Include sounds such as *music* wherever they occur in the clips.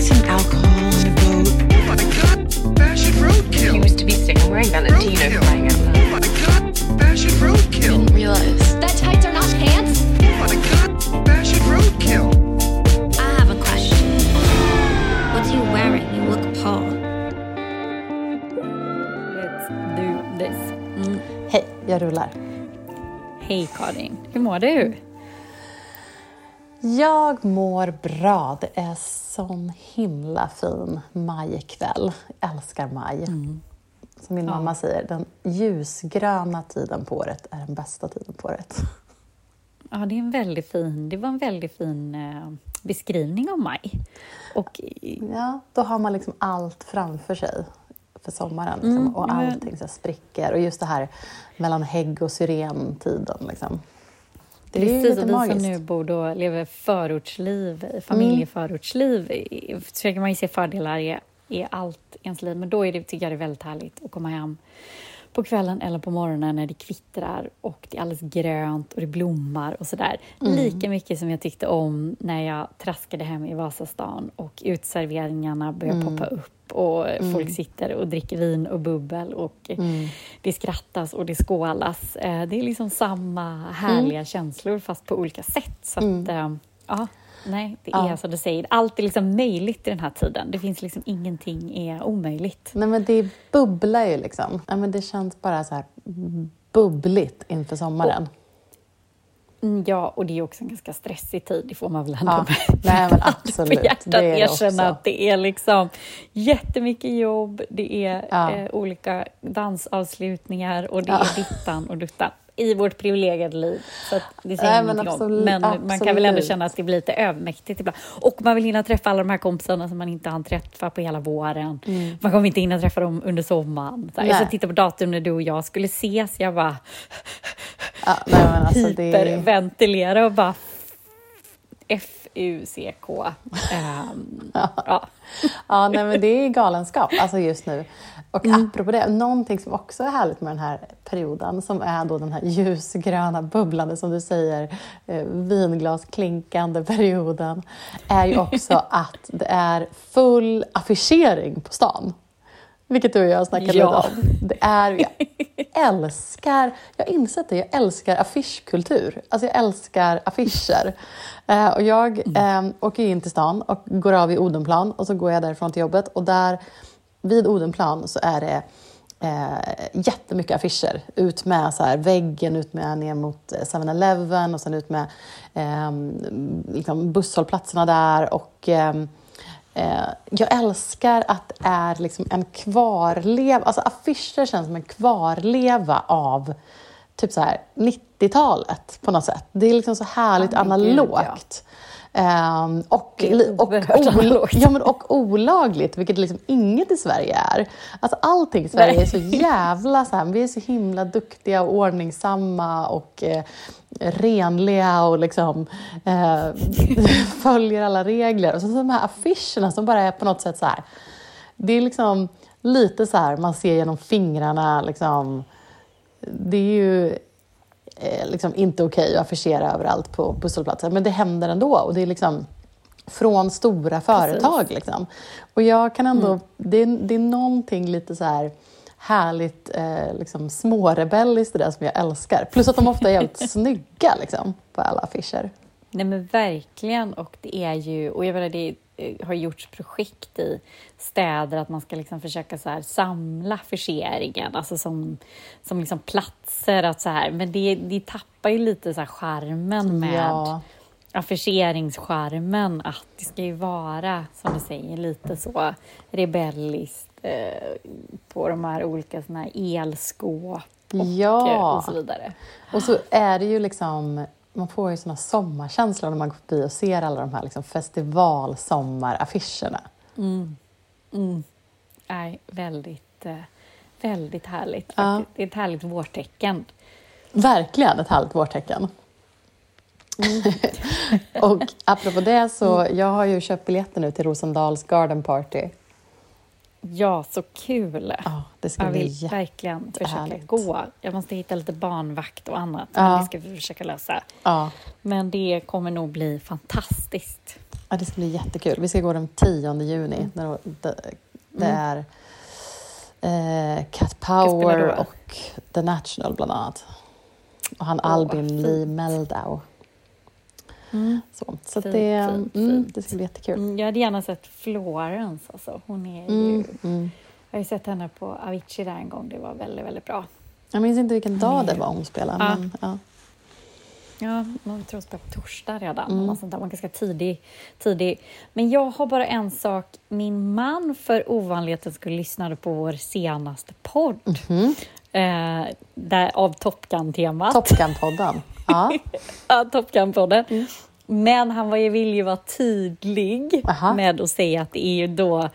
some alcohol and a boat. Oh my god, fashion roadkill. He was to be sick. I'm wearing Valentino Roadkill. flying out loud. Oh my god, fashion roadkill. Didn't realize. That tights are not pants? Oh my god, fashion roadkill. I have a question. What are you wearing? You look Paul. Let's do this. Mm. Hej, jag rullar. Hej Karin, hur mår du? Jag mår bra. Det är sån himla fin majkväll. Jag älskar maj. Som min mamma säger, den ljusgröna tiden på året är den bästa tiden på året. Ja, det är en väldigt fin, det var en väldigt fin eh, beskrivning av maj. Och Ja, då har man liksom allt framför sig för sommaren. Liksom, och men- allting så här spricker. Och just det här mellan hägg och syrentiden. Liksom. Det är ju Precis, och vi magiskt. som nu bor och lever förortsliv, familjeförortsliv, i- försöker man ju se fördelar i, i allt ens liv. Men då är det, tycker jag det är väldigt härligt att komma hem på kvällen eller på morgonen när det kvittrar och det är alldeles grönt och det blommar och sådär. Lika mycket som jag tyckte om när jag traskade hem i Vasastan och utserveringarna började poppa upp och folk sitter och dricker vin och bubbel och det skrattas och det skålas. Eh, Det är liksom samma härliga känslor fast på olika sätt. Så att, eh, ja, nej, det är Ja. som du säger, allt är liksom möjligt i den här tiden. Det finns liksom ingenting är omöjligt. Nej, men det bubblar ju liksom. Ja, men det känns bara så här bubbligt inför sommaren. Mm, Ja, och det är också en ganska stressig tid, det får man väl ändå Ja, med nej, men handen absolut. på hjärtat Det är erkänna också. att det är liksom jättemycket jobb, det är Ja. eh, olika dansavslutningar och det Ja. är dittan och duttan i vårt privilegierade liv. Så det säger Nej, men absolut- Men man kan väl ändå känna att det blir lite övermäktigt ibland. Och man vill hinna träffa alla de här kompisarna som man inte hann träffa på hela våren. Man kommer inte hinna träffa dem under sommaren. Så jag tittade på datum när du och jag skulle ses, jag bara *laughs* Ja, nej, men alltså, det, hyperventilera och bara F-U-C-K. *laughs* Ehm, ja. ja, nej, men det är galenskap alltså just nu. Och Mm. apropå det, någonting som också är härligt med den här perioden som är då den här ljusgröna, bubblande, som du säger, eh, vinglasklinkande perioden, är ju också *laughs* att det är full affischering på stan. Vilket du och jag snackade Ja. om. Det är, jag älskar, jag har insett det, jag älskar affischkultur. Alltså jag älskar affischer. Eh, och jag eh, åker in till stan och går av i Odenplan och så går jag därifrån till jobbet och där vid Odenplan så är det eh, jättemycket affischer. Ut med så här, väggen, ut med ner mot eh, 7-Eleven och sen ut med eh, liksom busshållplatserna där. Och, ehm, Eh, jag älskar att det är liksom en kvarleva, alltså affischer känns som en kvarleva av typ så här 90-talet på något sätt. Det är liksom så härligt Ja, Ehm, och, och, analogt. ja, men, och olagligt, vilket liksom inget i Sverige är. Alltså allting i Sverige Nej. är så *laughs* jävla så här, vi är så himla duktiga och ordningsamma och eh, renliga och liksom eh, *laughs* följer alla regler. Och så de här affischerna som bara är på något sätt så här, det är liksom lite så här, man ser genom fingrarna liksom. Det är ju eh, liksom inte okej att affischera överallt på busshållplatser, men det händer ändå. Och det är liksom från stora företag. Liksom. Och jag kan ändå, det, är, det är någonting lite så här härligt eh, liksom smårebelliskt det som jag älskar. Plus att de ofta är jävligt *laughs* snygga liksom, på alla affischer. Nej men verkligen och det är ju, och jag menar det har gjorts projekt i städer att man ska liksom försöka så här samla affischeringen, alltså som, som liksom platser att så här, men det, det tappar ju lite så här charmen med Ja. affischeringscharmen att det ska ju vara, som du säger, lite så rebelliskt eh, på de här olika såna här elskåp och, Ja. eh, och så vidare. Och så är det ju liksom, man får ju såna sommarkänslor när man går förbi och ser alla de här liksom festivalsommaraffischerna. är väldigt, eh, väldigt härligt. Ja. Det är ett härligt vårtecken. Verkligen ett härligt vårtecken. *laughs* och apropå det så, jag har ju köpt biljetter nu till Rosendals Garden Party. Ja, så kul! Ja, det ska jag bli vill verkligen försöka gå. Jag måste hitta lite barnvakt och annat. Ja. Men det ska vi försöka lösa. Ja. Men det kommer nog bli fantastiskt. Ja, det ska bli jättekul. Vi ska gå den 10 juni. När det, det är eh, Cat Power och The National bland annat. Och han Albin fint. Lee Meldau. Så, så att Fint, det, fint, mm, fint. det ska bli jättekul. Mm, Jag hade gärna sett Florence. Alltså. Hon är ju, Mm, mm. Jag har ju sett henne på Avicii där en gång. Det var väldigt, väldigt bra. Jag minns inte vilken dag det var hon spelade. Ja. Men, ja. Ja, man tror att på torsdag redan. Mm. Mm. Sånt där. Man ganska tidig, tidig. Men jag har bara en sak. Min man för ovanligheten skulle lyssnade på vår senaste podd. Mhm. Eh, där, av Top Gun-temat. Top Gun-podden. Ja. *laughs* Ja, Top Gun-podden. Mm. Men han var ju, vill ju vara tydlig Aha. med att säga att det är ju då,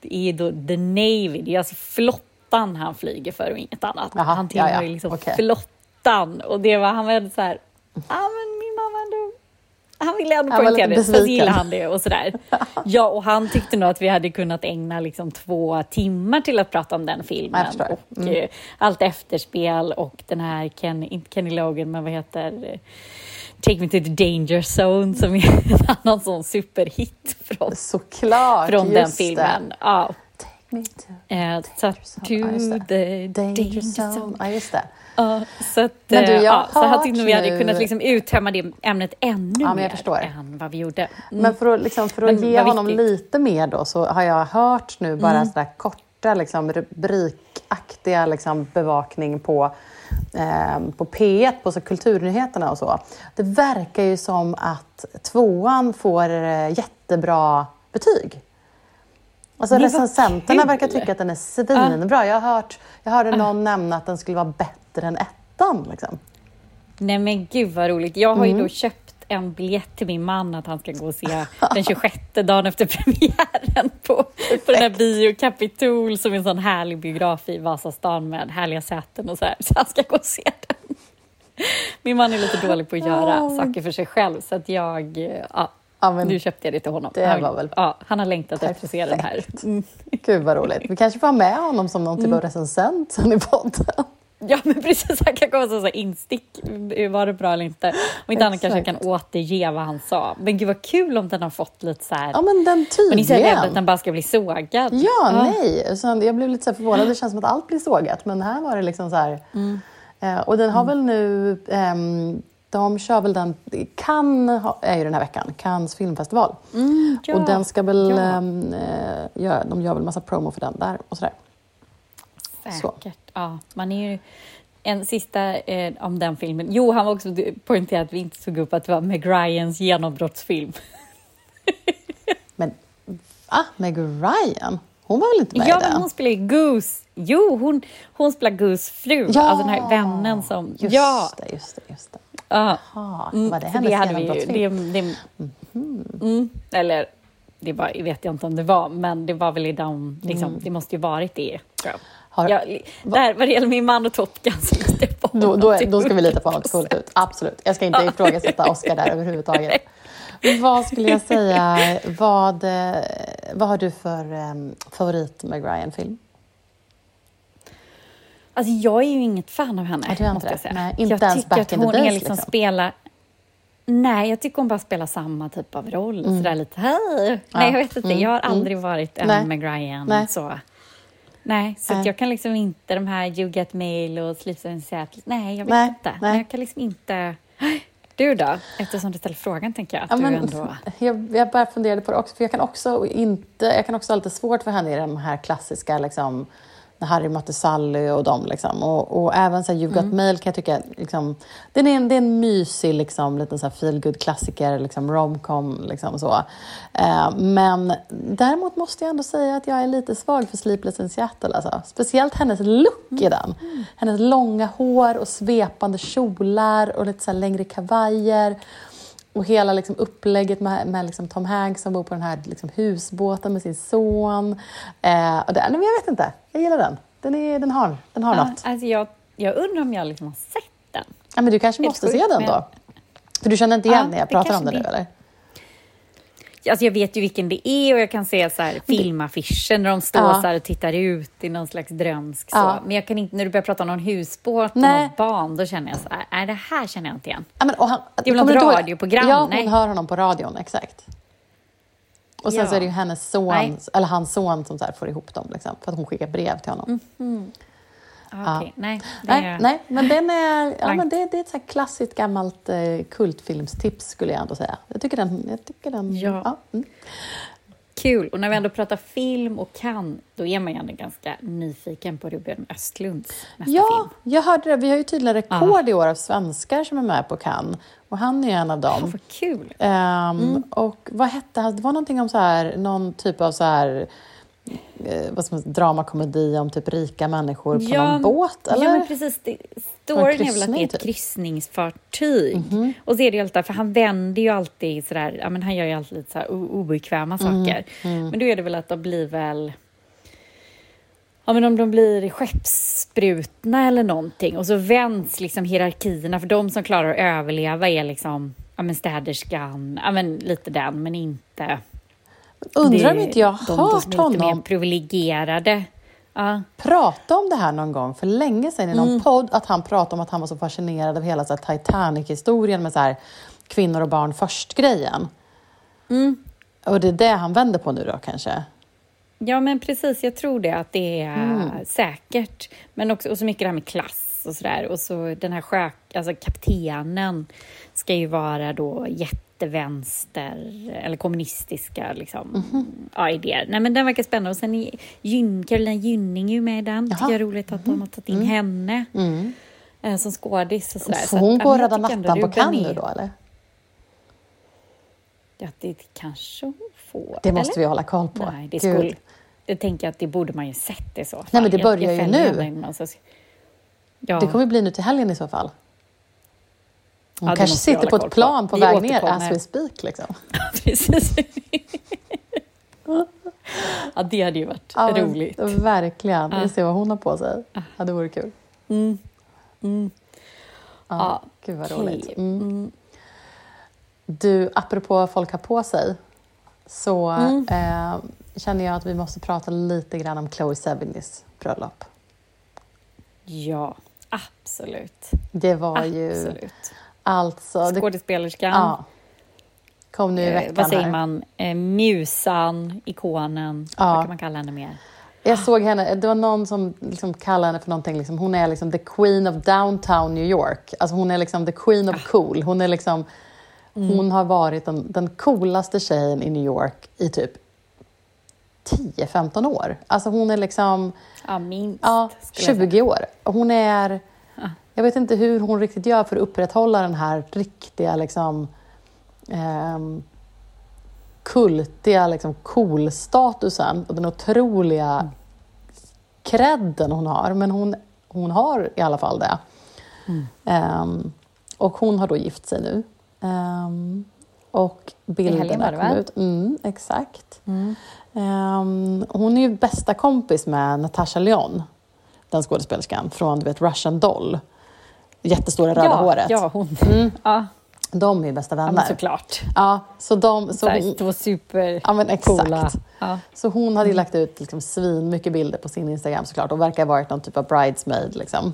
det är då the Navy, det är alltså flottan han flyger för och inget annat. Jaha, han tillhör ja, ja. ju liksom Okej. flottan och det var, han var så här, ja men han ville ändå poängtera det, så gillar han det och sådär. *laughs* Ja, och han tyckte nog att vi hade kunnat ägna liksom två timmar till att prata om den filmen. Och Mm. eh, allt efterspel och den här, Ken, inte Kenny Logan, men vad heter eh, Take Me To The Danger Zone som är *laughs* en annan sån superhit från, Såklart, från den filmen. Ja, Det. Take me to eh, så att to the danger zone. Ja, just det. Ja, så att, Men du, eh, jag ja, så tyckte nog vi hade kunnat nu- liksom uttömma det ämnet ännu Ja, mer än vad vi gjorde. Mm. Men för att, liksom, för att Men ge honom viktigt. lite mer då så har jag hört nu bara Mm. sådär korta liksom, rubrikaktiga liksom, bevakning på, eh, på P1, på så kulturnyheterna och så. Det verkar ju som att tvåan får eh, jättebra betyg. Alltså recensenterna verkar tycka att den är svinbra. Jag, har hört, jag hörde någon nämna att den skulle vara bättre än ettan. Liksom. Nej men gud vad roligt. Jag har ju Mm. då köpt en biljett till min man att han ska gå och se den 26 dagen efter *laughs* premiären på, på den här bio Capitol som är en sån härlig biograf i Vasastan med härliga säten och så här. Så han ska gå och se den. Min man är lite dålig på att göra Oh. saker för sig själv så att jag, ja, Ja, men nu köpte jag det till honom. det han, var väl ja, han har längtat efter att se den här. perfekt. Mm. Gud vad roligt. Vi kanske får ha med honom som någon typ av recensent sen i podden. Ja, men precis. Han kan komma som så instick. Var det bra eller inte? Om inte annat kanske jag kan återge vad han sa. Men gud vad kul om den har fått lite så här... Ja men den men ni rädda att tydligen. den bara ska bli sågad. Ja, nej. Så jag blev lite så förvånad. Det känns som att allt blir sågat. Men här var det liksom så här. Mm. Eh, och den har väl nu... ehm, de kör väl den... Cannes är ju den här veckan. Cannes filmfestival. Mm, ja, och den ska väl... ja. ehm, eh, gör, de gör väl massa promo för den där och sådär. så. Säkert. Ja, man är ju... En sista eh, om den filmen. Jo, han var också poängterat att vi inte tog upp att det var Meg Ryans genombrottsfilm. *laughs* Men ah, Meg Ryan? Hon var väl inte med Ja, i den? men hon spelar ju Goose. Jo, hon, hon spelar Goose fru. Ja! Alltså den här vännen som... Just ja, det, just det. Just det. Ja. Ah, Mm, var det hennes det genombrottsfilm? Det, det, mm, eller, det var, vet jag inte om det var, men det var väl i de, liksom, det måste ju varit det. jag. Har- Ja, li- där, vad det gäller min man och Top Gun så måste jag på Då, honom då, till då ska vi lita på honom 100%. fullt ut. Absolut. Jag ska inte ifrågasätta Oscar där överhuvudtaget. Vad skulle jag säga? Vad, eh, vad har du för um, favorit Ryan-film? Alltså jag är ju inget fan av henne, Nej, du är inte det? jag. Nej, inte jag ens tycker att hon days, är liksom, liksom. spelar... Nej, jag tycker hon bara spelar samma typ av roll. Sådär lite hej. Nej, jag vet inte. Mm, Jag har mm. aldrig varit en Nej. Meg Ryan. Nej. Så. Nej, så Nej. jag kan liksom inte de här You Get Mail och Sleeps in Seattle. Nej, jag vet Nej, inte. nej. Men jag kan liksom inte... *gasps* Du då? Eftersom du ställer frågan tänker jag att Ja, du men, ändå... *laughs* jag, jag bara funderade på det också, för jag kan också, inte, jag kan också ha lite svårt för henne i de här klassiska, liksom, Harry mötte Sally och dem. Liksom. Och, och även så här, You've got Mm. mail kan jag tycka, liksom, den är en, det är en mysig liksom, liten så här feelgood klassiker, liksom, romcom. Liksom, så. Eh, men däremot måste jag ändå säga att jag är lite svag för Sleepless in Seattle. Alltså. Speciellt hennes look i den. Hennes långa hår och svepande kjolar och lite så längre kavajer. Och hela liksom upplägget med, med liksom Tom Hanks som bor på den här liksom husbåten med sin son. Eh, och det, nej, men jag vet inte, jag gillar den. Den, är, den har, den har Ja, något. alltså jag, jag undrar om jag liksom har sett den. Ja, men du kanske Helt måste se den men- då? För du känner inte igen Ja, när jag pratar om den nu eller? Alltså jag vet ju vilken det är och jag kan se så här filmaffischer när de står Ja. så och tittar ut i någon slags drömsk så. Ja. Men jag kan inte, när du börjar prata om någon husbåt och något barn, då känner jag så här, nej det här känner jag inte igen. Ja, men, och han, Det är väl något radioprogram? Ja, hon Nej. hör honom på radion, exakt. Och sen Ja. så är det ju hennes son, Nej. eller hans son som så får ihop dem, liksom, för att hon skickar brev till honom. Ah, okej. Nej, Nej, är- nej, men den är, ja, Blankt. men det, det är ett så klassiskt gammalt eh, kultfilmstips skulle jag ändå säga. Jag tycker den... Jag tycker den Ja. mm. Kul. Och när vi ändå pratar film och kan, då är man ju ändå ganska nyfiken på Ruben Östlunds nästa ja film. jag hörde det. Vi har ju tydligen rekord i år av svenskar som är med på Cannes. Och han är ju en av Ja, dem. vad kul. Ehm, Och vad hette han? Det var någonting om så här, någon typ av så här, vad ska man säga, dramakomedi om typ rika människor på någon båt, eller? Ja, men precis. Det, storyn är väl att det är ett typ? kryssningsfartyg. Och så är det ju alltid, för han vänder ju alltid sådär, ja men han gör ju alltid lite så här o- obekväma saker. Men då är det väl att de blir väl, ja men om de blir skeppsbrutna eller någonting och så vänds liksom hierarkierna, för de som klarar att överleva är liksom, ja men städerskan, ja men lite den, men inte Undrar om inte jag har de, de hört som är lite mer honom privilegierade. Ja. prata om det här någon gång för länge sedan i någon Mm. podd, att han pratade om att han var så fascinerad av hela så Titanic-historien med så här, kvinnor och barn först-grejen. Mm. Och det är det han vänder på nu då kanske? Ja, men precis. Jag tror det, att det är Mm. säkert. Men också och så mycket det här med klass och sådär. Och så den här sjö, alltså kaptenen ska ju vara då jättevänster eller kommunistiska liksom, Mhm. ja, idéer. Nej, men den verkar spännande. Och sen är Gyn, Carolina Gynning är ju med i den. Tycker Jaha. jag är roligt att de har tagit in henne Mm. eh, som skådis och sådär. Får Så att, hon gå och jag rädda tycker mattan på Cannes nu då eller? Ja, det kanske hon får. Det måste eller? vi hålla koll på. Nej, det Gud. skulle... Det tänker jag att det borde man ju sett i så fall. Nej, men det Jag- börjar jag ju nu. Ja, Det kommer bli nu till helgen i så fall. Hon Ja, kanske sitter på ett på. plan på Vi väg ner as we speak. Liksom. *laughs* precis. ja, det hade ju varit Ja, roligt. Verkligen. Vi Ja. ser vad hon har på sig. Ja, det vore kul. Mm. Mm. Ja, Ja, Gud vad okej. roligt. Mm. Mm. Du, apropå vad folk har på sig så Mm. eh, känner jag att vi måste prata lite grann om Chloe Sevigny's bröllop. Ja, absolut. Det var ju absolut. alltså... Det, Skådespelerskan. ja, kom nu i eh, veckan vad säger här. man? Eh, musan, ikonen. Ja. Vad kan man kalla henne mer? Jag såg henne, det var någon som liksom kallade henne för någonting, liksom, hon är liksom the queen of downtown New York. Alltså hon är liksom the queen Ah. of cool. Hon är liksom, Mm. hon har varit den, den coolaste tjejen i New York i typ 10-15 år. Alltså hon är liksom, Ja, minst. ja, skulle jag säga. 20 år. Hon är, Ja. jag vet inte hur hon riktigt gör för att upprätthålla den här riktiga liksom ehm, kultiga liksom cool-statusen och den otroliga Mm. credden hon har. Men hon, hon har i alla fall det. Mm. Ehm, och hon har då gift sig nu. Ehm, och bilderna kom ut. Mm, exakt. Mm. Ehm, hon är ju bästa kompis med Natasha Lyonne, den skådespelerskan från du vet, Russian Doll. Jättestora röda ja, håret. Ja, hon. Mm, Ja, de är ju bästa ja vänner. men såklart. Ja, så de... Så hon, två super ja, men exakt. Ja. Så hon hade ju lagt ut liksom svin mycket bilder på sin Instagram såklart och verkar ha varit någon typ av bridesmaid. Liksom.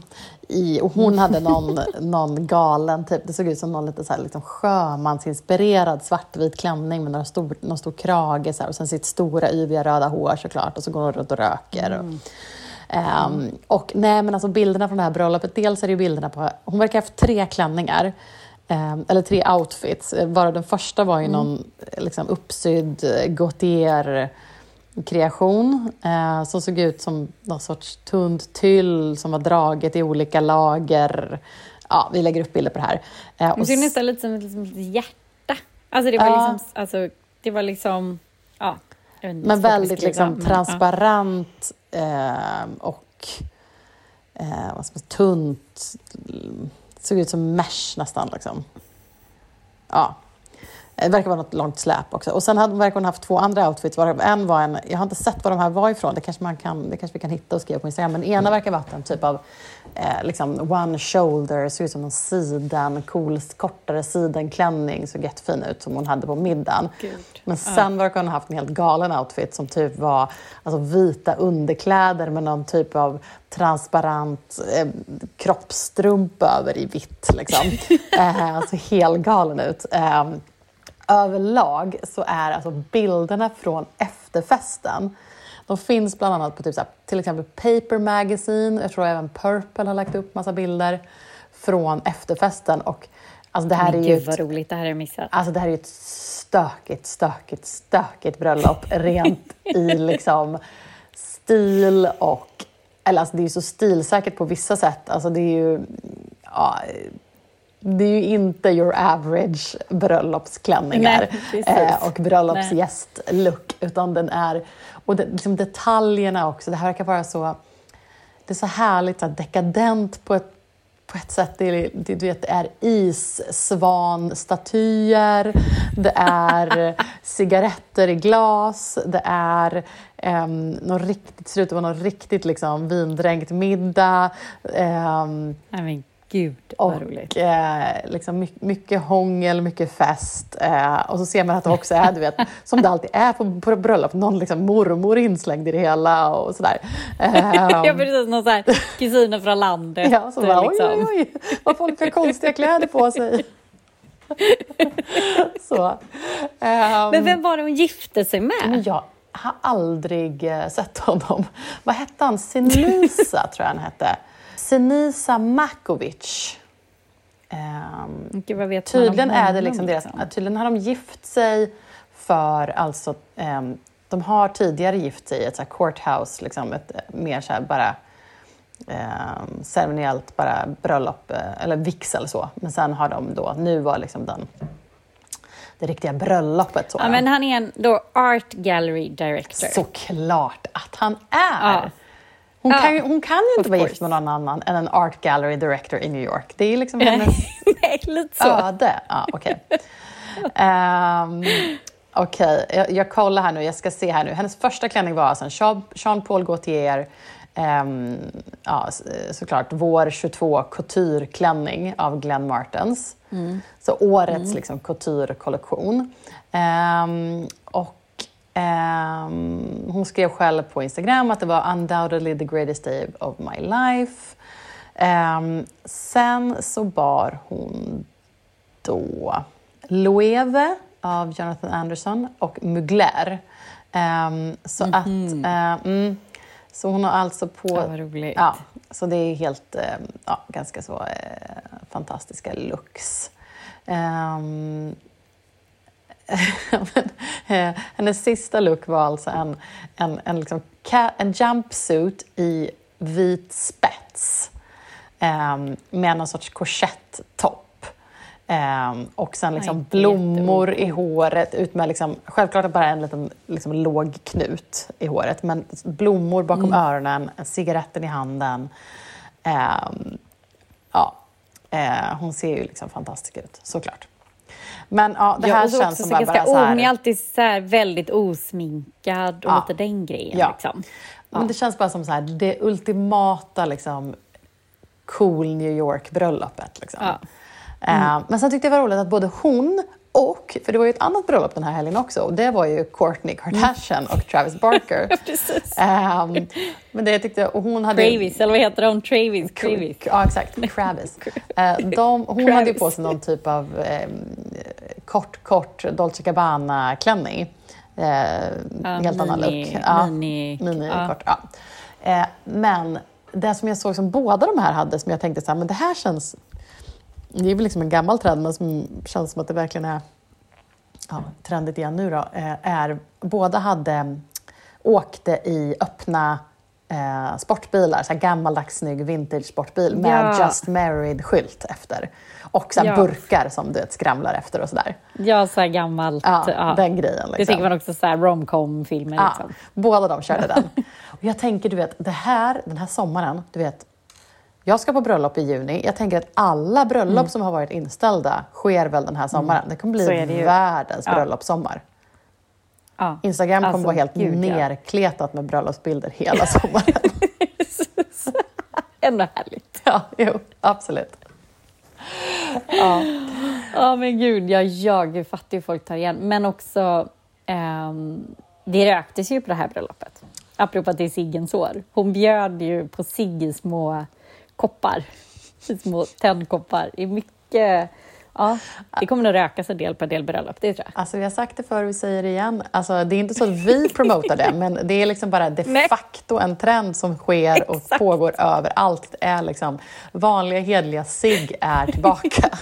I, och hon hade någon, *laughs* någon galen, typ, det såg ut som någon lite så här, liksom sjömansinspirerad svartvit klänning med någon stor, någon stor krage så här, och sen sitt stora yviga röda hår såklart och så går hon runt och röker. Ehm, och nej men alltså bilderna från det här bröllopet, dels är det ju bilderna på, hon verkar ha haft tre klänningar. Ehm, eller tre outfits, eh, varav den första var ju någon eh, liksom, uppsydd eh, Gautier-kreation eh, som såg ut som någon sorts tunt tyll som var draget i olika lager. Ja, vi lägger upp bilder på det här. Eh, och ser nästan lite som ett liksom, hjärta. Alltså det var Ja. liksom, alltså, det var liksom, ja. inte, Men väldigt liksom men, ja. transparent eh, och eh, vad ska man tunt. Såg ut som mesh nästan. Liksom. Ja. Det verkar vara något långt släp också. Och sen hade, verkar hon haft två andra outfits. En var en, jag har inte sett var de här var ifrån, det kanske, man kan, det kanske vi kan hitta och skriva på Instagram. Men ena verkar vara en typ av eh, liksom one shoulder, såg ut som en siden, cool, kortare sidenklänning. Såg jättefin ut som hon hade på middagen. Gud. Men sen verkar hon ha haft en helt galen outfit som typ var alltså, vita underkläder med någon typ av transparent eh, kroppstrumpa över i vitt. Liksom. *laughs* eh, alltså helt galen ut. Eh, överlag så är alltså bilderna från efterfesten de finns bland annat på typ så här, till exempel Paper Magazine, jag tror även Purple har lagt upp massa bilder från efterfesten. Och, alltså det här Men är ju gud vad ett, roligt, det här har jag missat. alltså det här är ju ett stökigt, stökigt, stökigt bröllop rent i liksom stil och... Eller alltså det är ju så stilsäkert på vissa sätt. Alltså det är ju... Ja, det är ju inte your average bröllopsklänningar Nej, eh, och bröllopsgästlook, utan den är... Och det, liksom detaljerna också, det här verkar vara så... Det är så härligt, så här dekadent på ett, på ett sätt. Det är, det, du vet, det är issvanstatyer, det är *laughs* cigaretter i glas, det är um, någon riktigt, ser ut att vara någon riktigt liksom, vindränkt middag. ehm, men gud vad och roligt. eh, liksom my- mycket hångel, mycket fest. Eh, och så ser man att det också är, du vet, *laughs* som det alltid är på, på bröllop, någon liksom mormor inslängd i det hela och sådär. *laughs* Eh, Jag precis någon så här kusiner från landet. *laughs* ja, så bara, oj, liksom. oj, oj, vad folk har konstiga kläder på sig. så. Ehm, Men vem var det hon gifte sig med? jag har aldrig eh, sett honom. Vad hette han? Sinisa, tror jag han hette. Sinisa Makovic. Ehm, Gud, Tydligen är det liksom deras, tydligen har de gift sig för, alltså, ehm, de har tidigare gift sig i ett så courthouse, liksom ett eh, mer så bara ehm, ceremoniellt bara bröllop, eh, eller vigsel så. Men sen har de då, nu var liksom den, det riktiga bröllopet. Så Ja, men han är en då art gallery director. Såklart att han är! Ja. Hon, Ja, kan, hon kan ju inte vara gift med någon annan än en art gallery director i New York. Det är liksom hennes *laughs* Nej, lite så. öde. Ja. Ehm, Okej, jag, jag kollar här nu. Jag ska se här nu. Hennes första klänning var alltså en Jean- Jean-Paul Gaultier, ehm, ja, såklart, vår 22 couture-klänning av Glenn Martens. Så årets liksom, couture-kollektion. Ehm, och ehm, hon skrev själv på Instagram att det var undoubtedly the greatest day of my life. Ehm, sen så bar hon då Loewe av Jonathan Anderson och Mugler. Ehm, så att, eh, mm, så hon har alltså på... Ja, vad roligt. Ja, så det är helt, eh, ja, ganska så eh, fantastiska looks. Eh, *laughs* hennes sista look var alltså en, en, en, liksom en jumpsuit i vit spets um, med någon sorts korsetttopp. Ehm, och sen liksom Aj, blommor i håret, ut med liksom, självklart bara en liten liksom, låg knut i håret, men blommor bakom Mm. öronen, cigaretten i handen. Ehm, ja, eh, hon ser ju liksom fantastisk ut, såklart. Men ja, det Ja, här så känns som bara, ganska, bara så här... Hon är alltid så här väldigt osminkad och Ja. lite den grejen. Ja. Liksom. Men det känns bara som så här, det ultimata liksom, cool New York-bröllopet. Liksom. Ja. Eh, men sen tyckte jag det var roligt att både hon och, för det var ju ett annat bröllop den här helgen också, och det var ju Kourtney Kardashian och Travis Barker. *laughs* Ehm, men det jag tyckte, och hon hade... Travis, eller vad heter de? Travis? Travis. Ja, exakt. Travis. *laughs* Eh, de, hon hade ju på Travis. sig någon typ av eh, kort, kort Dolce Gabbana-klänning. Eh, helt annan look. Ja, mini- mini ja. kort. Ja. Eh, men det som jag såg som båda de här hade, som jag tänkte så här, men det här känns... Det är väl liksom en gammal trend, men som känns som att det verkligen är ja, trendigt igen nu då, eh, är båda hade åkte i öppna eh, sportbilar, så här gammaldags snygg vintage sportbil med Ja. Just Married-skylt efter. Och så Ja. burkar som du vet skramlar efter och sådär. Ja, så gammalt. Ja, ja. den grejen. Det Liksom. tycker man också så romcom-filmer. Ja, Liksom. båda de körde den. *laughs* Och jag tänker, du vet, det här, den här sommaren, du vet, jag ska på bröllop i juni. Jag tänker att alla bröllop som har varit inställda sker väl den här sommaren. Det kommer Mm. Det bli ju. världens bröllopssommar. Ja. Instagram kommer Alltså, vara helt gud, ja. nerkletat med bröllopsbilder hela sommaren. *laughs* Ändå härligt. ja, jo, absolut. Ja. Ja, men gud, ja, jag fattar ju folk tar igen. Men också, ehm, det röktes ju på det här bröllopet. Apropå att det är Siggens år. Hon bjöd ju på Sigge små koppar, små tändkoppar. Det är mycket ja, det kommer nog rökas en del på en del bröllop, det tror jag. Alltså vi har sagt det förr, vi säger det igen. Alltså, det är inte så att vi *laughs* promotar det, men det är liksom bara de Nej. facto en trend som sker och Exakt. pågår överallt. Det är liksom vanliga hedliga sig är tillbaka. *laughs*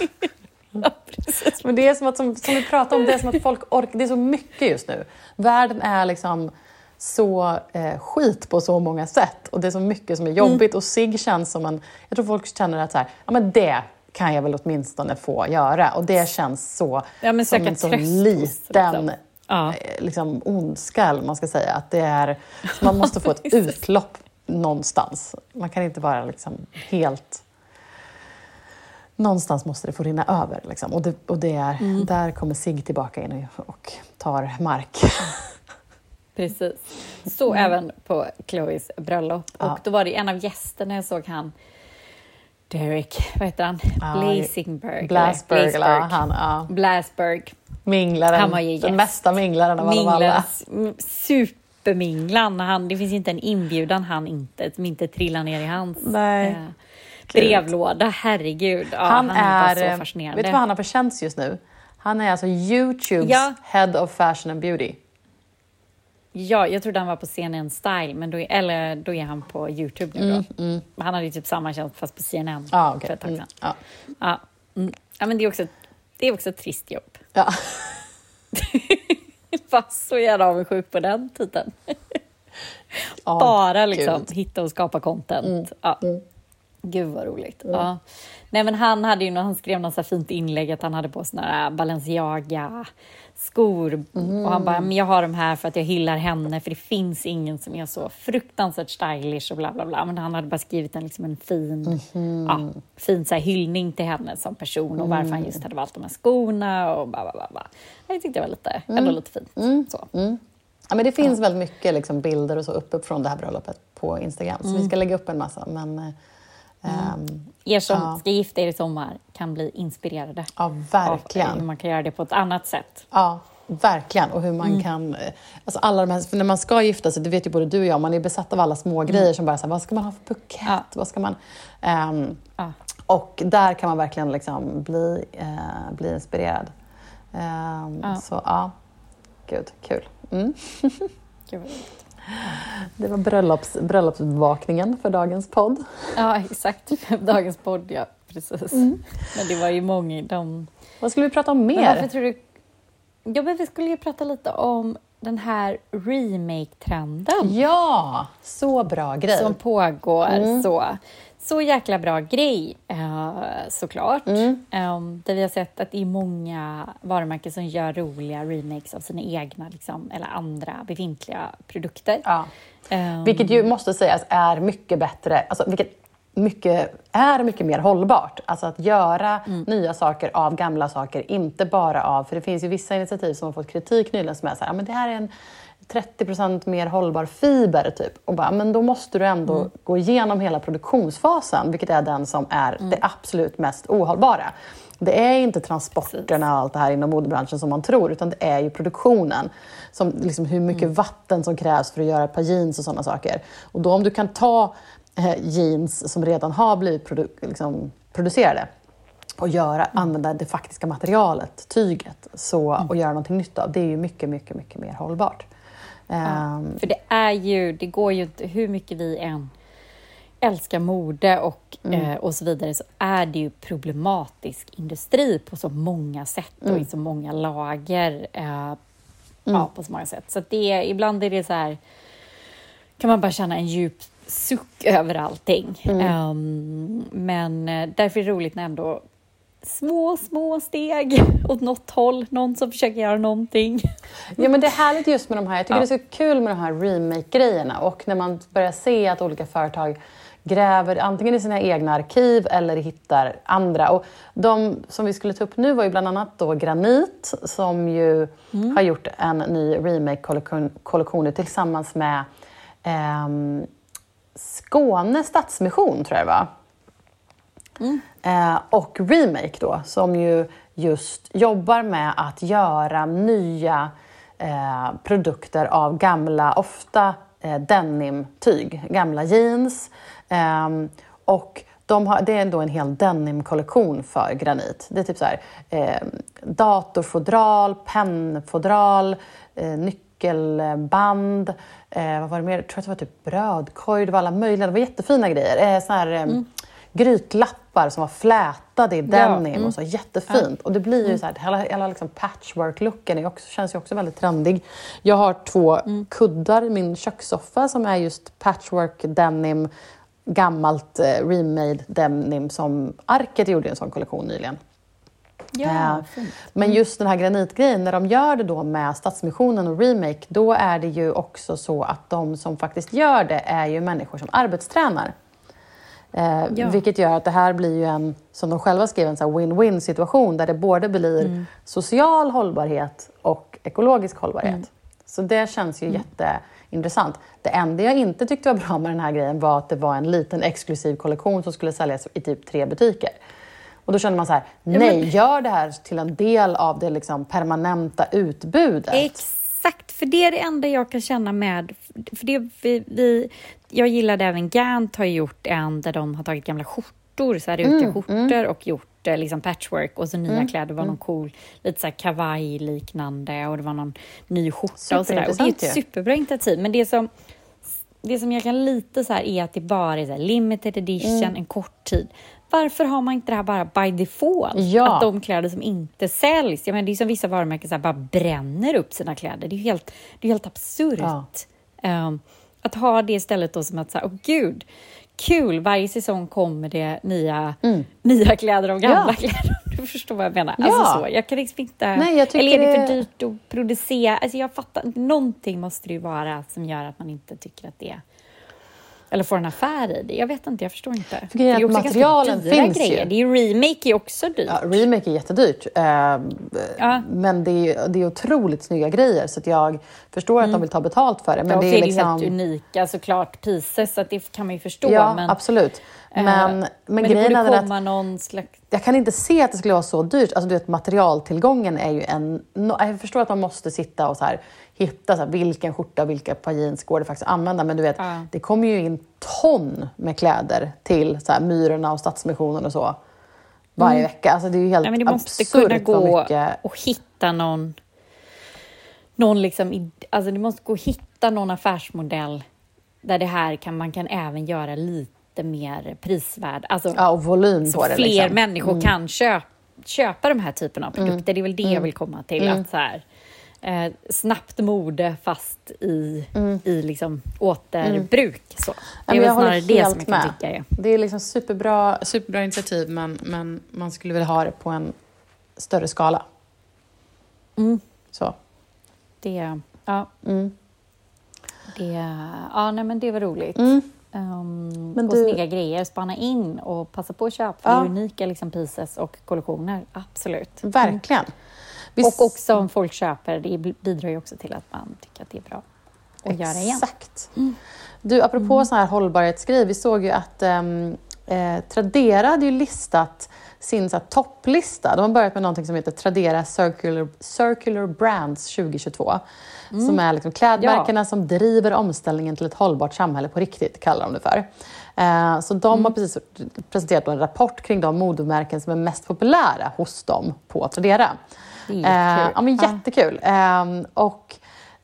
Men det är som att, som, som vi pratade om, det är som att folk orkar, det är så mycket just nu. Världen är liksom så eh, skit på så många sätt och det är så mycket som är jobbigt och sig känns som en, jag tror folk känner att så här, ja men det kan jag väl åtminstone få göra och det känns så Ja, som en så tröst hos, liten liksom. Ja. eh, liksom, ondska, eller man ska säga. Att det är, man måste få *laughs* ett utlopp någonstans. Man kan inte vara liksom helt... Någonstans måste det få rinna över. Liksom. Och, det, och det är, Mm. där kommer SIG tillbaka in och, tar mark. *laughs* Precis. Så även på Chloes bröllop. Ja. Och då var det en av gästerna, jag såg han Derek, vad heter han? Ja, Blasingberg. eller Blasberg, eller Blasberg. han, ja, Blasberg. minglaren, Han var ju den gäst. mesta minglaren av alla. Superminglan. Han, det finns inte en inbjudan han inte, som inte trillar ner i hans Nej. eh, brevlåda. Herregud. Ja, Han, han, är, bara eh, så fascinerande. vet du vad han har för tjänst just nu? Han är alltså Youtubes Ja. Head of Fashion and Beauty. Ja, jag trodde han var på CNN Style, men då är, eller då är han på Youtube nu då. Han hade ju typ samma tjänst fast på CNN Mm, Ja, okej. för ett tag Mm, sedan. ja. Ja. Mm. ja, men det är också, det är också ett trist jobb. Ja. *laughs* Var så jävla avundsjuk på den titeln. Bara liksom gud. hitta och skapa content. Mm. Ja. Gud vad roligt. Ja. Nej, men han, hade ju, han skrev något så fint inlägg att han hade på såna här Balenciaga skor och han bara, men jag har de här för att jag hyllar henne för det finns ingen som är så fruktansvärt stylish och bla bla bla. Men han hade bara skrivit en, liksom en fin, ja, fin så här hyllning till henne som person och varför han just hade valt de här skorna och bla bla bla. Jag tyckte det var lite, ändå lite fint. Så. Ja, men det finns väldigt mycket liksom, bilder och så uppe från det här bröllopet på Instagram. Så Mm. vi ska lägga upp en massa. Men, eh, ehm, Er som Ja. ska gifta er i sommar kan bli inspirerade. ja, av hur verkligen. man kan göra det på ett annat sätt. Ja, verkligen. Och hur man Mm. kan... eh, Alltså alla de här, för när man ska gifta sig, det vet ju både du och jag, man är besatt av alla små grejer som bara så här, vad ska man ha för bukett? Mm. Ja. Vad ska man... ehm, Ja. och där kan man verkligen liksom bli, eh, bli inspirerad. Ja. Så ja, gud, kul. Mm. *laughs* Det var bröllops, bröllopsbevakningen för dagens podd. Ja, exakt. *laughs* Dagens podd, ja. Precis. Mm. Men det var ju många... De... Vad skulle vi prata om Men mer? tror du... Ja, men vi skulle ju prata lite om den här remake-trenden Ja, så bra grej. som pågår. Mm. Så. Så jäkla bra grej, eh, såklart. Mm. Um, där vi har sett att det är många varumärken som gör roliga remakes av sina egna liksom, eller andra befintliga produkter. Ja. Ehm, Vilket ju måste sägas är mycket bättre, alltså vilket mycket, är mycket mer hållbart. Alltså att göra Mm. nya saker av gamla saker, inte bara av... För det finns ju vissa initiativ som har fått kritik nyligen som är så här, "Ja, men det här är en 30% mer hållbar fiber, typ. Och bara, men då måste du ändå Mm. gå igenom hela produktionsfasen, vilket är den som är Mm. det absolut mest ohållbara. Det är inte transporterna och allt det här inom modebranschen som man tror, utan det är ju produktionen. Som, liksom, hur mycket Mm. vatten som krävs för att göra ett par jeans och sådana saker. Och då om du kan ta eh, jeans som redan har blivit produ liksom, producerade och göra, använda det faktiska materialet, tyget, så, och göra någonting nytt av, det är ju mycket, mycket, mycket mer hållbart. Ehm, För det är ju, det går ju inte, hur mycket vi än älskar mode och, eh, och så vidare, så är det ju problematisk industri på så många sätt och i så många lager. Eh, Ja, på så många sätt. Så det är, ibland är det så här, kan man bara känna en djup suck över allting. Ehm, men eh, därför är det roligt när ändå små, små steg åt något håll, någon som försöker göra någonting. Ja, men det är härligt just med de här. Jag tycker Ja. det är så kul med de här remake-grejerna och när man börjar se att olika företag gräver antingen i sina egna arkiv eller hittar andra. Och de som vi skulle ta upp nu var ju bland annat då Granit som ju har gjort en ny remake-kollektion tillsammans med ehm, Skåne Stadsmission, tror jag det var. Eh, och Remake då, som ju just jobbar med att göra nya eh, produkter av gamla, ofta eh, denimtyg, gamla jeans. Eh, och de har, det är ändå en hel denimkollektion för granit. Det är typ så här, eh, datorfodral, pennfodral, eh, nyckelband, eh, vad var det mer? Jag tror att det var typ brödkorg, det var alla möjliga, det var jättefina grejer. Eh, så här, eh, Grytlappar som var flätade i denim och så, jättefint. Och det blir ju så här, hela, hela liksom patchwork-looken känns ju också väldigt trendig. Jag har två kuddar i min kökssoffa som är just patchwork denim, gammalt eh, remade denim som Arket gjorde en sån kollektion nyligen. Ja, Eh. Men just den här granitgrejen, när de gör det då med Stadsmissionen och Remake, då är det ju också så att de som faktiskt gör det är ju människor som arbetstränar. Eh, Ja. Vilket gör att det här blir ju en, som de själva skrev, en win-win situation där det både blir Mm. social hållbarhet och ekologisk hållbarhet. Mm. Så det känns ju jätteintressant. Det enda jag inte tyckte var bra med den här grejen var att det var en liten exklusiv kollektion som skulle säljas i typ tre butiker. Och då känner man så här, nej, gör det här till en del av det liksom permanenta utbudet. Exakt, för det är det enda jag kan känna med... För det vi, vi, jag gillade även Gant har gjort en där de har tagit gamla skjortor, så här Mm, rutiga skjortor och gjort eh, liksom patchwork och så nya kläder. Det var någon cool, lite så här kavaj-liknande och det var någon ny skjorta och sådär. Och det är ett superbra initiativ. Men det som, det som jag kan lite så här är att det bara är så limited edition, Mm. en kort tid. Varför har man inte det här bara by default? Ja. Att de kläder som inte säljs, jag menar, det är som vissa varumärken så här, bara bränner upp sina kläder. Det är helt, det är helt absurt. Ja. Ehm, att ha det istället då som att säga, åh gud, kul, varje säsong kommer det nya, nya kläder av gamla Mm. Ja. kläder. *laughs* Du förstår vad jag menar? Ja. Alltså så, jag kan liksom inte... Nej, jag tycker eller är det för dyrt att producera? Alltså jag fattar. Någonting måste det ju vara som gör att man inte tycker att det är... Eller får en affär i det. Jag vet inte, jag förstår inte. För är det är att också ganska materialen dyra finns ju. grejer. Det är ju remake är också dyrt. Ja, remake är jättedyrt, eh, Ja. men det är, det är otroligt snygga grejer så jag förstår att de vill ta betalt för det. Men Men det det är är liksom... helt unika såklart priser, så att det kan man ju förstå. Ja, men, absolut. Men, men, men det grejen är att någon slags... jag kan inte se att det skulle vara så dyrt. Alltså, du vet, materialtillgången är ju en... Jag förstår att man måste sitta och så här, hitta så här, vilken skjorta och vilka par jeans går det faktiskt att använda. Men du vet, Ja. det kommer ju in ton med kläder till så här, Myrorna och Stadsmissionen och så varje vecka. Alltså, det är ju helt Mm. Ja, men det måste kunna gå mycket... och hitta någon... någon liksom, alltså det måste gå att hitta någon affärsmodell där det här kan, man kan även göra lite mer prisvärd. Alltså, Ja, och volym så på det. fler liksom. människor kan köpa, köpa de här typen av produkter. Det är väl det jag vill komma till. Att så här, eh, snabbt mode fast i, i liksom återbruk. Så. Det är väl snarare det som jag kan med. tycka är... Det är liksom superbra, superbra initiativ men, men man skulle vilja ha det på en större skala. Mm. Så. Det, ja, Mm. det, ja, nej, men det var roligt. Mm. Um, Men och du- snygga grejer, spana in och passa på att köpa. Ja. unika liksom, pieces och kollektioner, absolut. Verkligen. Och också om folk köper, det bidrar ju också till att man tycker att det är bra att göra igen. Exakt. Du, apropå Mm. sån här hållbarhetsgrej, vi såg ju att ehm, eh, Tradera hade ju listat sin så här, topplista. De har börjat med någonting som heter Tradera Circular, Circular Brands 2022. Som är liksom klädmärkena som driver omställningen till ett hållbart samhälle på riktigt, kallar de det för. Eh, så de Mm. har precis presenterat en rapport kring de modemärken som är mest populära hos dem på Tradera. Det är Eh, ja, men jättekul. Ehm, och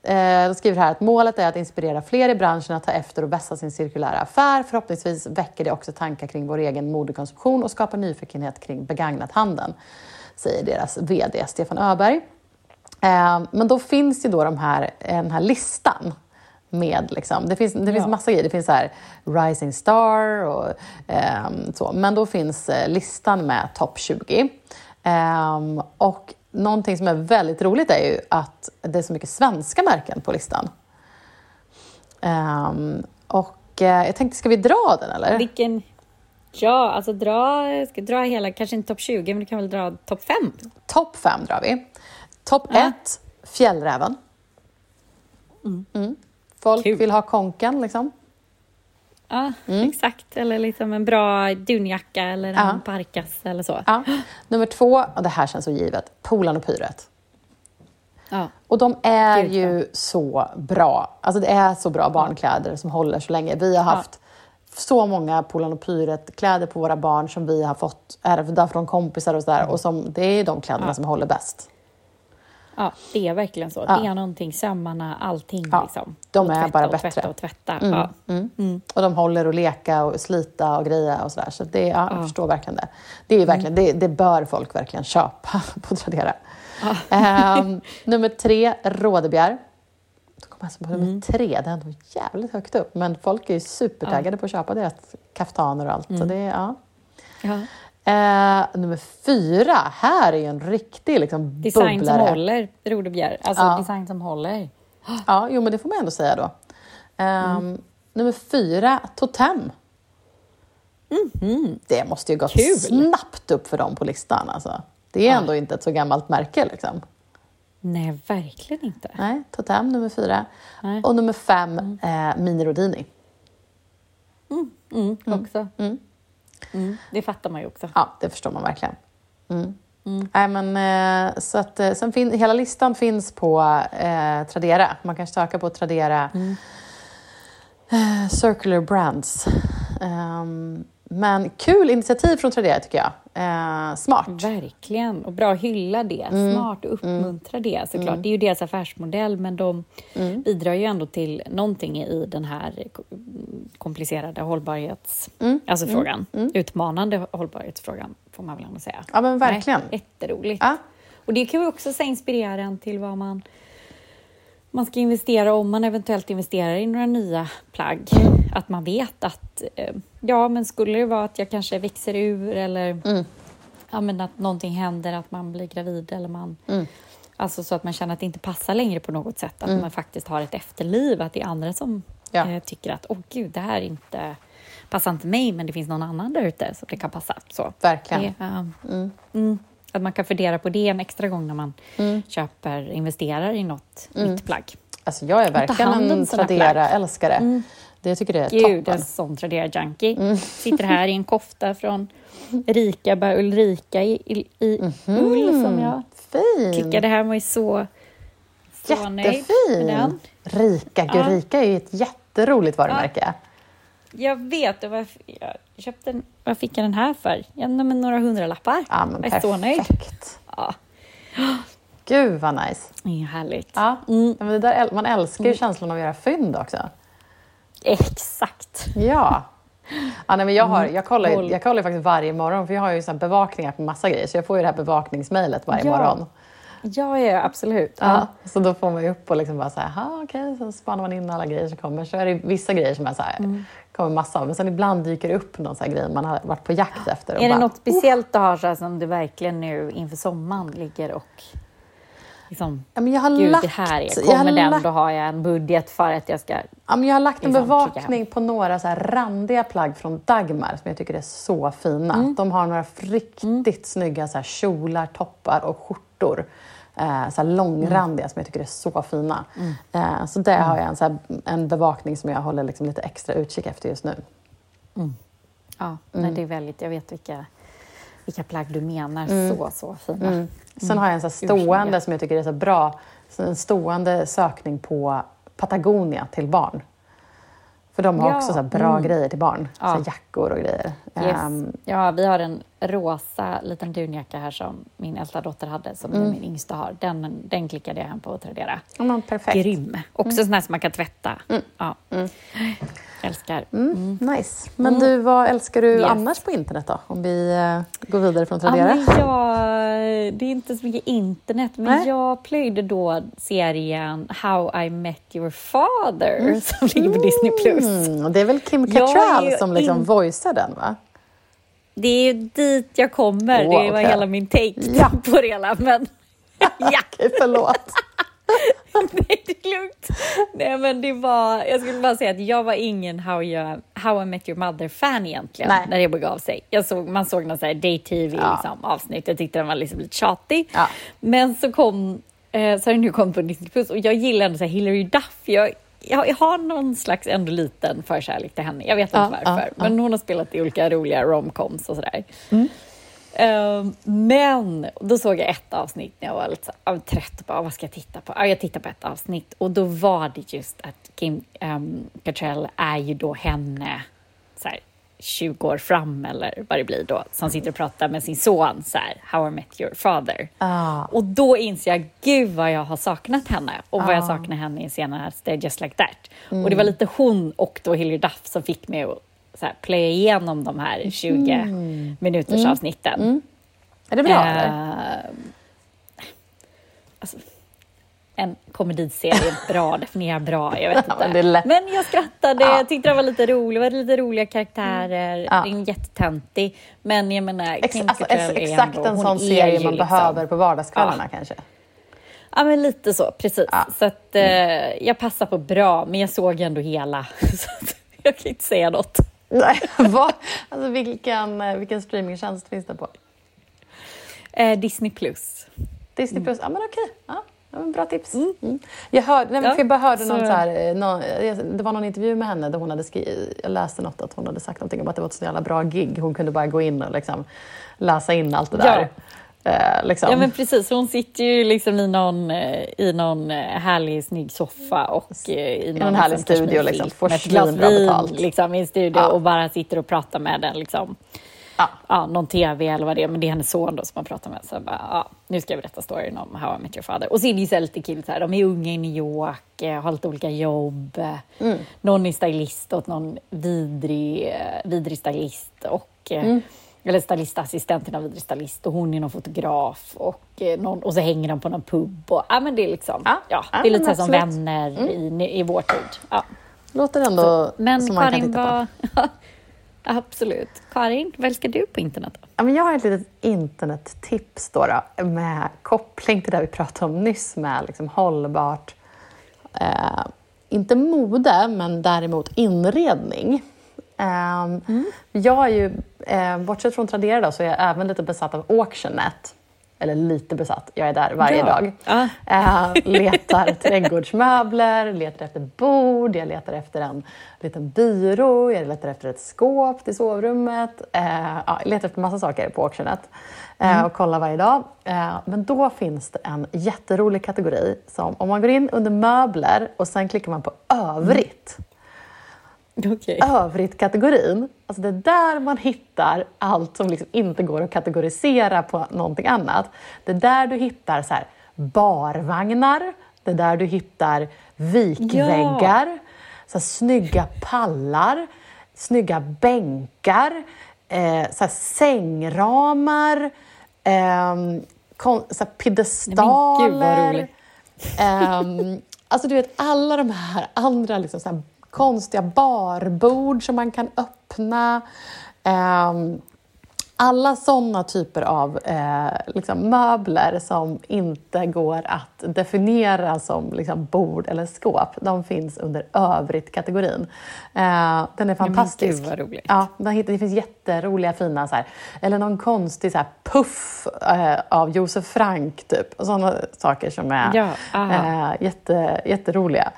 eh, de skriver här att målet är att inspirera fler i branschen att ta efter och vässa sin cirkulära affär. Förhoppningsvis väcker det också tankar kring vår egen modekonsumtion och skapar nyfikenhet kring begagnathandeln, säger deras VD Stefan Öberg. Ehm, men då finns ju då de här, den här listan med liksom, det finns, det finns Ja. massa grejer. Det finns så här Rising Star och ehm, så. Men då finns eh, listan med topp 20. Ehm, och någonting som är väldigt roligt är ju att det är så mycket svenska märken på listan. Ehm, och eh, jag tänkte, ska vi dra den eller? Vilken... Ja, alltså dra, ska dra hela, kanske inte topp 20, men du kan väl dra topp 5? Topp fem drar vi. Topp Ja. ett, Fjällräven. Mm. Folk Kul. vill ha konken liksom. Ja, Mm. exakt. Eller liksom en bra dunjacka eller en Ja. parkas eller så. Ja. Nummer två, och det här känns så givet, Polarn och Pyret. Ja. Och de är Gud, ju så bra. Alltså det är så bra barnkläder som håller så länge. Vi har haft så många Polarn och Pyret-kläder på våra barn som vi har fått ärvda från kompisar och sådär. Och som, det är de kläderna som håller bäst. Ja, det är verkligen så. Ja. Det är någonting, sömmarna, allting Ja, liksom. de Och är bara och bättre. Tvätta och tvätta. Mm, Ja. mm. Och de håller och leka och slita och greja och sådär. Så det, ja, jag Ja. förstår verkligen det. Det, är verkligen, det, det bör folk verkligen köpa *laughs* på Tradera. Ehm, *laughs* nummer tre, rådebjär. Då kommer alltså på nummer tre, det är ändå jävligt högt upp. Men folk är ju supertaggade på att köpa deras kaftaner och allt. Så det, ja. Ja. Eh, nummer fyra, här är ju en riktig liksom, Design som bubblare. håller, Rodebjer. Alltså Ja. design som håller. Ja, jo men det får man ändå säga då. Ehm, Nummer fyra, Totem. Det måste ju gått Kul. snabbt upp för dem på listan. Alltså. Det är ändå inte ett så gammalt märke. Liksom. Nej, verkligen inte. Nej, Totem nummer fyra. Nej. Och nummer fem, eh, Mini Rodini. Mm, också. Mm. Mm, det fattar man ju också. Ja, det förstår man verkligen. Mm. Nej, men, eh, så att, eh, sen fin- hela listan finns på eh, Tradera. Man kan söka på Tradera eh, Circular Brands. Ehm, men kul initiativ från Tradera tycker jag. Eh, smart. Verkligen. Och bra att hylla det. Mm. Smart och uppmuntra det såklart. Det är ju deras affärsmodell men de Mm. bidrar ju ändå till någonting i den här ko- komplicerade hållbarhets... Mm. Alltså frågan. Utmanande hållbarhetsfrågan får man väl ändå säga. Ja, men verkligen. Nej, jätteroligt. Ja. Och det kan ju också så inspirera en till vad man, man ska investera om man eventuellt investerar i några nya plagg. Mm. Att man vet att, eh, ja men skulle det vara att jag kanske växer ur eller Mm. ja, men att någonting händer, att man blir gravid eller man Mm. Alltså så att man känner att det inte passar längre på något sätt. Att man faktiskt har ett efterliv, att det är andra som Ja. eh, tycker att åh gud, det här inte, passar inte mig, men det finns någon annan där ute som det kan passa. Så. Verkligen. Det, eh, mm, att man kan fundera på det en extra gång när man Mm. köper, investerar i något nytt plagg. Alltså, jag är verkligen en Tradera-älskare. Det tycker det är Gud, en toppen. sån Tradera-junkie. Sitter här i en kofta från Rika by Ulrika i, i, i ull som jag Fin! klickade hem och är så, så Jättefin! Rika, gud, Ja. Rika är ju ett jätteroligt varumärke. Jag vet, och varför, jag köpte vad fick jag den här för? Ja, men några hundralappar. Ja, men jag är så nöjd. Ja, Gud vad nice. det är härligt. Ja. Mm. Ja, Men det där, man älskar ju känslan av att göra fynd också. Exakt. Ja. Ja, nej, men jag, har, jag, kollar ju, jag kollar faktiskt varje morgon för jag har ju så bevakningar på massa grejer så jag får ju det här bevakningsmejlet varje Ja. morgon. Ja, ja, absolut. Ja. Så då får man ju upp och liksom bara så här, "Ha, okej, så spanar man in alla grejer som kommer. Så är det vissa grejer som är så här, Mm. kommer massa av. Men sen ibland dyker det upp någon så här grej man har varit på jakt efter. Är det bara, något speciellt du har så här, som du verkligen nu inför sommaren ligger och liksom, Ja, men jag har gud lagt, det här är, jag har kommer den lagt, då har jag en budget för att jag ska... ja, men jag har lagt en liksom bevakning på några så här randiga plagg från Dagmar som jag tycker är så fina. Mm. De har några riktigt snygga så här, kjolar, toppar och skjortor. Eh, så långrandiga Mm. som jag tycker är så fina. Eh, så där har jag en, så här, en bevakning som jag håller liksom lite extra utkik efter just nu. Ja, Mm. nej, det är väldigt, jag vet vilka, vilka plagg du menar. Så, så fina. Mm. Sen har jag en så stående som jag tycker är så bra. Så en stående sökning på Patagonia till barn. För de har Ja, också så bra mm. grejer till barn. Så Ja. här jackor och grejer. Yes. Ehm, Ja, vi har en rosa liten dunjacka här som min äldsta dotter hade, som Mm. min yngsta har. Den, den klickade jag hem på Tradera. ja, men perfekt. Grym! Också sån här som man kan tvätta. Ja. Älskar. Mm, nice. Men du, vad älskar du Yes. annars på internet då? Om vi eh, går vidare från Ja, Tradera. men jag, det är inte så mycket internet, men Nej. jag plöjde då serien How I Met Your Father *laughs* som ligger på Disney+. Plus. Mm, det är väl Kim Cattrall som liksom in- voicar den va? Det är ju dit jag kommer, Åh, det var hela min take Ja. *laughs* på det hela. Men *laughs* ja, Okej, förlåt. Nej, *laughs* det är lugnt. Nej, men det var, jag skulle bara säga att jag var ingen How, you, How I Met Your Mother-fan egentligen, Nej. när det begav sig. Jag såg, man såg någon sån här day-tv Ja. liksom, avsnitt, jag tyckte den var liksom lite tjatig. Ja. Men så kom, eh, så har den nu kommit på Disney Plus och jag gillar ändå så här Hilary Duff. Jag, jag, jag har någon slags ändå liten förkärlek till henne. Jag vet inte Ja, varför, men hon har spelat i olika roliga romcoms och sådär. Mm. Ehm, men då såg jag ett avsnitt när jag var lite så, jag trött och bara, vad ska jag titta på? Ja, jag tittade på ett avsnitt och då var det just att Kim um, Cattrall är ju då henne så här, 20 år fram eller vad det blir då, som sitter och pratar med sin son så här, How I Met Your Father. Ah. Och då inser jag, gud vad jag har saknat henne och vad jag Ah. saknar henne i Stay Just Like That. Och det var lite hon och då Hilary Duff som fick mig att så här, playa igenom de här 20 minuters avsnitten. Är det bra eller? Eh, alltså, en komediserie, bra, *laughs* definiera bra, jag vet Ja, inte. lätt. Men jag skrattade, Ja. jag tyckte det var lite roligt, det var lite roliga karaktärer, Ja. det är jättetöntig. Men jag menar, Ex- alltså, är exakt ändå- en sån serie man liksom- behöver på vardagskvällarna Ja. kanske. Ja, men lite så, precis. Ja. Så att eh, jag passar på bra, men jag såg ändå hela. *laughs* Så jag kan inte säga något. Nej, *laughs* vad? Alltså, vilken, eh, vilken streamingtjänst finns det på? Eh, Disney plus. Disney Plus? Ja, men okej. Ja, bra tips. Mm. Jag, hörde, nej, Ja, jag bara hörde någon så- så här, eh, någon, det var någon intervju med henne där hon hade skrivit, jag läste något att hon hade sagt någonting om att det var ett så jävla bra gig. Hon kunde bara gå in och liksom läsa in allt det Ja. Eh, liksom. Ja men precis, hon sitter ju liksom i någon, eh, i någon eh, härlig snygg soffa och eh, i någon, någon härlig studio, liksom, får med ett glas svinbra vin liksom, i en studio Ja. och bara sitter och pratar med den liksom. Ja. Ja, någon tv eller vad det är, men det är hennes son då som man pratar med. Så bara, ja, nu ska jag berätta storyn om How I Met Your Father. Och så är det ju så lite kul, så här, de är unga i New York, har lite olika jobb. Mm. Någon är stylist åt någon vidrig, vidrig stylist och Mm. Eller stylistassistent till någon vidrig stylist och hon är någon fotograf och, eh, någon, och så hänger de på någon pub. Och, ja, men det är liksom, Ja, ja, det är lite så som vänner i, i vår tid. Ja. Låter ändå Men som man kan Karin, titta på. vad... *laughs* Absolut. Karin, vad älskar du på internet? Då? Ja, men jag har ett litet internettips då, då, med koppling till det vi pratade om nyss med liksom hållbart, eh, inte mode, men däremot inredning. Ehm, Jag är ju, eh, bortsett från Tradera då, så är jag även lite besatt av Auctionnet. Eller lite besatt, jag är där varje Ja. dag. Ja. Eh, *laughs* letar trädgårdsmöbler, letar efter bord, jag letar efter en liten byrå, jag letar efter ett skåp till sovrummet. Ja, jag letar efter massa saker på Auctionet eh, och kollar varje dag. Men då finns det en jätterolig kategori som om man går in under möbler och sen klickar man på övrigt. Okej. Övrigt-kategorin, alltså det är där man hittar allt som liksom inte går att kategorisera på någonting annat. Det är där du hittar så här barvagnar, det är där du hittar vikväggar, så här snygga pallar, snygga bänkar, eh, så här sängramar, ehm, kon, så här piedestaler. Nej, men gud, vad roligt. Ehm, alltså du vet alla de här andra liksom, så här, konstiga barbord som man kan öppna. Ehm, alla sådana typer av eh, liksom, möbler som inte går att definiera som liksom, bord eller skåp, de finns under övrigt-kategorin. Eh, den är fantastisk. gud. Ja, den hittar, det finns jätteroliga fina, så här, eller någon konstig så här, puff eh, av Josef Frank, typ. Sådana saker som är Ja, eh, jätte, jätteroliga.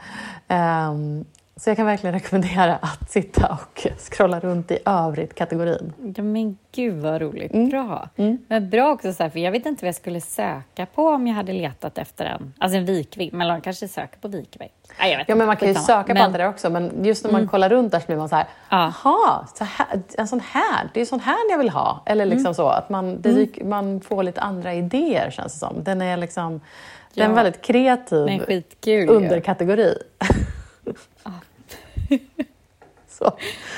Ehm, så jag kan verkligen rekommendera att sitta och scrolla runt i övrigt-kategorin. Ja, men gud vad roligt. Mm. Bra. Men bra också, så här, för jag vet inte vad jag skulle söka på om jag hade letat efter en, alltså en vikvägg. Men man kanske söker på vikvägg. Nej, jag vet Ja, men man kan ju Skitsamma. söka på Men- allt det där också, men just när man kollar runt där så blir man så här, Ja. jaha, så här, en sån här, det är sån här jag vill ha. Eller liksom så, att man, det, dyk- man får lite andra idéer känns det som. Den är liksom, det är en Ja. väldigt kreativ underkategori. *laughs* så.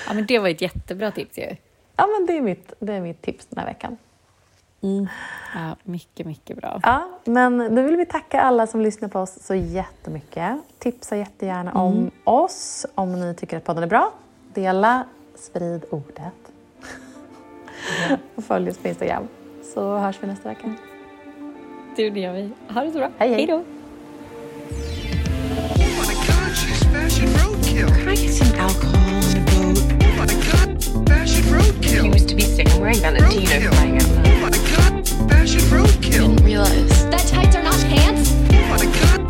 Ja, men det var ett jättebra tips ju. Ja, men det är, mitt, det är mitt tips den här veckan. Ja, mycket, mycket bra. Ja, men då vill vi tacka alla som lyssnar på oss så jättemycket. Tipsa jättegärna om oss om ni tycker att podden är bra. Dela, sprid ordet. Och följ oss på Instagram. Så hörs vi nästa vecka. Du, det gör vi. Ha det så bra. Hej, hej. Hej roadkill. Can I get some alcohol on the boat? Oh my god, fashion roadkill. Used to be sick. I'm wearing Valentino out. Oh my god, fashion roadkill. I didn't realize. That tights are not pants? Oh my god.